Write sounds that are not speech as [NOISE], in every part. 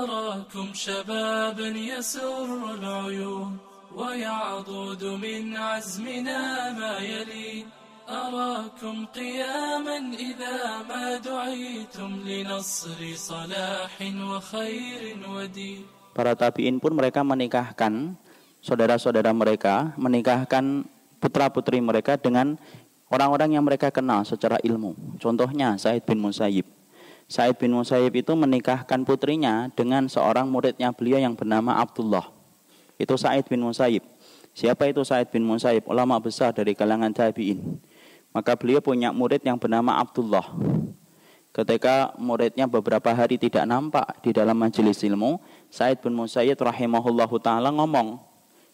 أراكم شبابا يسر العيون ويعضد من عزمنا ما يلي أراكم قياما إذا ما دعيتم لنصر صلاح وخير ودين Para tabiin pun mereka menikahkan saudara-saudara mereka, menikahkan putra-putri mereka dengan orang-orang yang mereka kenal secara ilmu. Contohnya Said bin Musayyib. Said bin Musayyib itu menikahkan putrinya dengan seorang muridnya beliau yang bernama Abdullah. Itu Said bin Musayyib. Siapa itu Said bin Musayyib? Ulama besar dari kalangan tabi'in. Maka beliau punya murid yang bernama Abdullah. Ketika muridnya beberapa hari tidak nampak di dalam majelis ilmu, Said bin Musayyib rahimahullahu taala ngomong,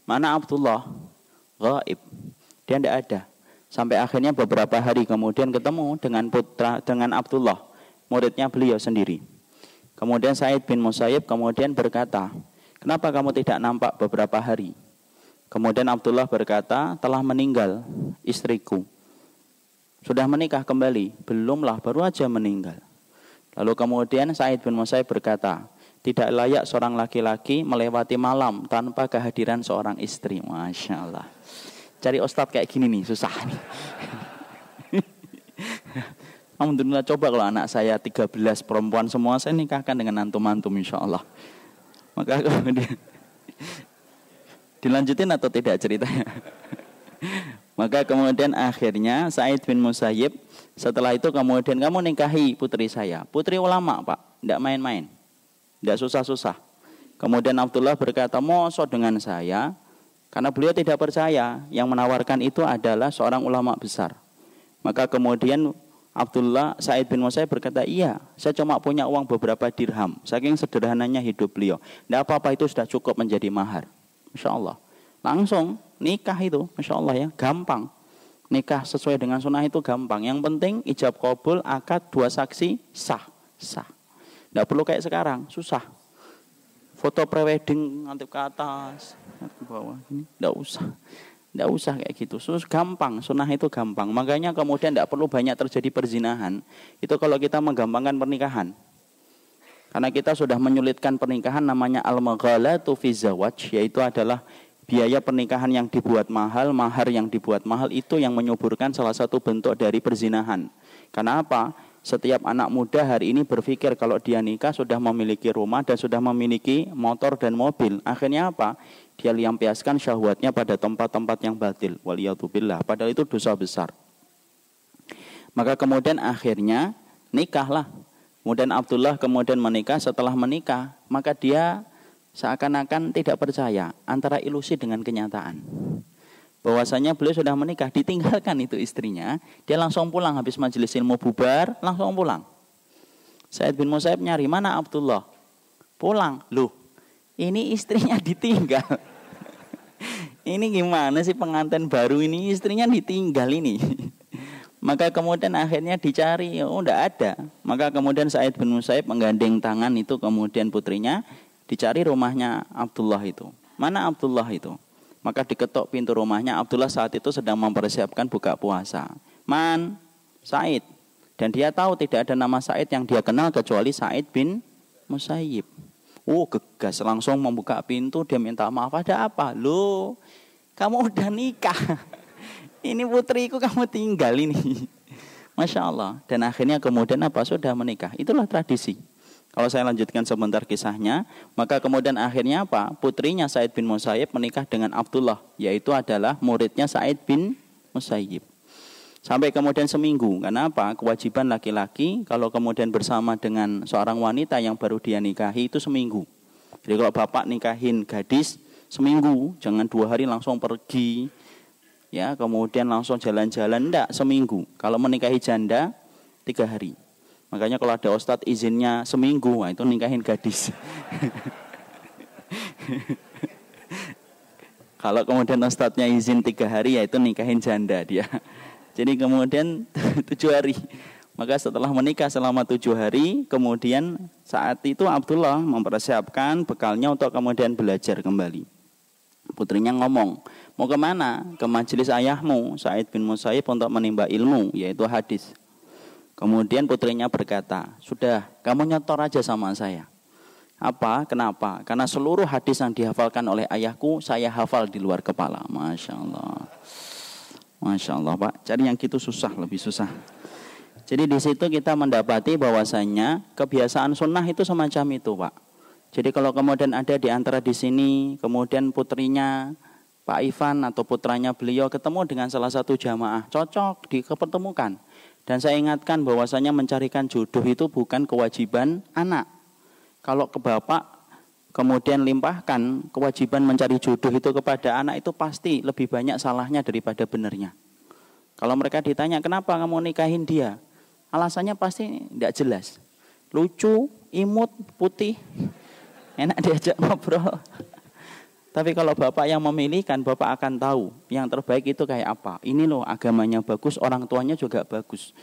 "Mana Abdullah?" Gaib. Dia tidak ada. Sampai akhirnya beberapa hari kemudian ketemu dengan putra dengan Abdullah, muridnya beliau sendiri. Kemudian Said bin Musayyib kemudian berkata, "Kenapa kamu tidak nampak beberapa hari?" Kemudian Abdullah berkata, "Telah meninggal istriku." Sudah menikah kembali? Belumlah, baru aja meninggal. Lalu kemudian Said bin Musayyib berkata, tidak layak seorang laki-laki melewati malam tanpa kehadiran seorang istri. Masya Allah. Cari ustadz kayak gini nih, susah nih. Alhamdulillah coba kalau anak saya 13 perempuan semua saya nikahkan dengan antum-antum insya Allah. Maka [LAUGHS] kemudian dilanjutin atau tidak ceritanya? [LAUGHS] Maka kemudian akhirnya Said bin Musayyib setelah itu kemudian kamu nikahi putri saya. Putri ulama pak, tidak main-main. Tidak susah-susah. Kemudian Abdullah berkata, mosok dengan saya. Karena beliau tidak percaya. Yang menawarkan itu adalah seorang ulama besar. Maka kemudian Abdullah Said bin Musayyib berkata, iya, saya cuma punya uang beberapa dirham. Saking sederhananya hidup beliau. Tidak apa-apa itu sudah cukup menjadi mahar. Masya Allah. Langsung nikah itu, masya Allah ya, gampang. Nikah sesuai dengan sunnah itu gampang. Yang penting ijab kabul, akad, dua saksi, sah, sah. Tidak perlu kayak sekarang, susah. Foto prewedding nanti ke atas, ke bawah, tidak usah. Tidak usah kayak gitu. Sus gampang, sunnah itu gampang. Makanya kemudian tidak perlu banyak terjadi perzinahan. Itu kalau kita menggampangkan pernikahan. Karena kita sudah menyulitkan pernikahan namanya al-maghalatu fi zawaj, yaitu adalah biaya pernikahan yang dibuat mahal, mahar yang dibuat mahal itu yang menyuburkan salah satu bentuk dari perzinahan. Karena apa? Setiap anak muda hari ini berpikir kalau dia nikah sudah memiliki rumah dan sudah memiliki motor dan mobil. Akhirnya apa? Dia liampiaskan syahwatnya pada tempat-tempat yang batil. Waliyatubillah. Padahal itu dosa besar. Maka kemudian akhirnya nikahlah. Kemudian Abdullah kemudian menikah. Setelah menikah, maka dia seakan-akan tidak percaya antara ilusi dengan kenyataan. Bahwasanya beliau sudah menikah, ditinggalkan itu istrinya, dia langsung pulang habis majelis ilmu bubar, langsung pulang. Said bin Musaib nyari mana Abdullah? Pulang, loh. Ini istrinya [LAUGHS] ditinggal. [LAUGHS] ini gimana sih pengantin baru ini istrinya ditinggal ini. [LAUGHS] Maka kemudian akhirnya dicari, oh enggak ada. Maka kemudian Said bin Musaib menggandeng tangan itu kemudian putrinya Dicari rumahnya Abdullah itu. Mana Abdullah itu? Maka diketok pintu rumahnya. Abdullah saat itu sedang mempersiapkan buka puasa. Man, Said. Dan dia tahu tidak ada nama Said yang dia kenal kecuali Said bin Musayyib. Oh, gegas langsung membuka pintu. Dia minta maaf. Ada apa? Lo, kamu udah nikah. [LAUGHS] ini putriku kamu tinggal ini. [LAUGHS] Masya Allah. Dan akhirnya kemudian apa? Sudah menikah. Itulah tradisi. Kalau saya lanjutkan sebentar kisahnya, maka kemudian akhirnya apa? Putrinya Said bin Musayyib menikah dengan Abdullah, yaitu adalah muridnya Said bin Musayyib. Sampai kemudian seminggu, karena apa? Kewajiban laki-laki kalau kemudian bersama dengan seorang wanita yang baru dia nikahi itu seminggu. Jadi kalau bapak nikahin gadis seminggu, jangan dua hari langsung pergi, ya kemudian langsung jalan-jalan, enggak seminggu. Kalau menikahi janda tiga hari. Makanya kalau ada ustadz izinnya seminggu, nah itu nikahin gadis. [LAUGHS] kalau kemudian ustadznya izin tiga hari, ya itu nikahin janda dia. Jadi kemudian [LAUGHS] tujuh hari. Maka setelah menikah selama tujuh hari, kemudian saat itu Abdullah mempersiapkan bekalnya untuk kemudian belajar kembali. Putrinya ngomong, mau ke mana? Ke majelis ayahmu, Said bin Musayyib untuk menimba ilmu, yaitu hadis. Kemudian putrinya berkata, sudah kamu nyetor aja sama saya. Apa? Kenapa? Karena seluruh hadis yang dihafalkan oleh ayahku saya hafal di luar kepala. Masya Allah. Masya Allah Pak. Cari yang gitu susah, lebih susah. Jadi di situ kita mendapati bahwasanya kebiasaan sunnah itu semacam itu Pak. Jadi kalau kemudian ada di antara di sini, kemudian putrinya Pak Ivan atau putranya beliau ketemu dengan salah satu jamaah, cocok dikepertemukan. Dan saya ingatkan bahwasanya mencarikan jodoh itu bukan kewajiban anak, kalau ke bapak kemudian limpahkan kewajiban mencari jodoh itu kepada anak itu pasti lebih banyak salahnya daripada benernya. Kalau mereka ditanya kenapa kamu nikahin dia, alasannya pasti tidak jelas. Lucu, imut, putih, [LAUGHS] enak diajak ngobrol. Tapi kalau bapak yang memilihkan, bapak akan tahu yang terbaik itu kayak apa. Ini loh agamanya bagus, orang tuanya juga bagus.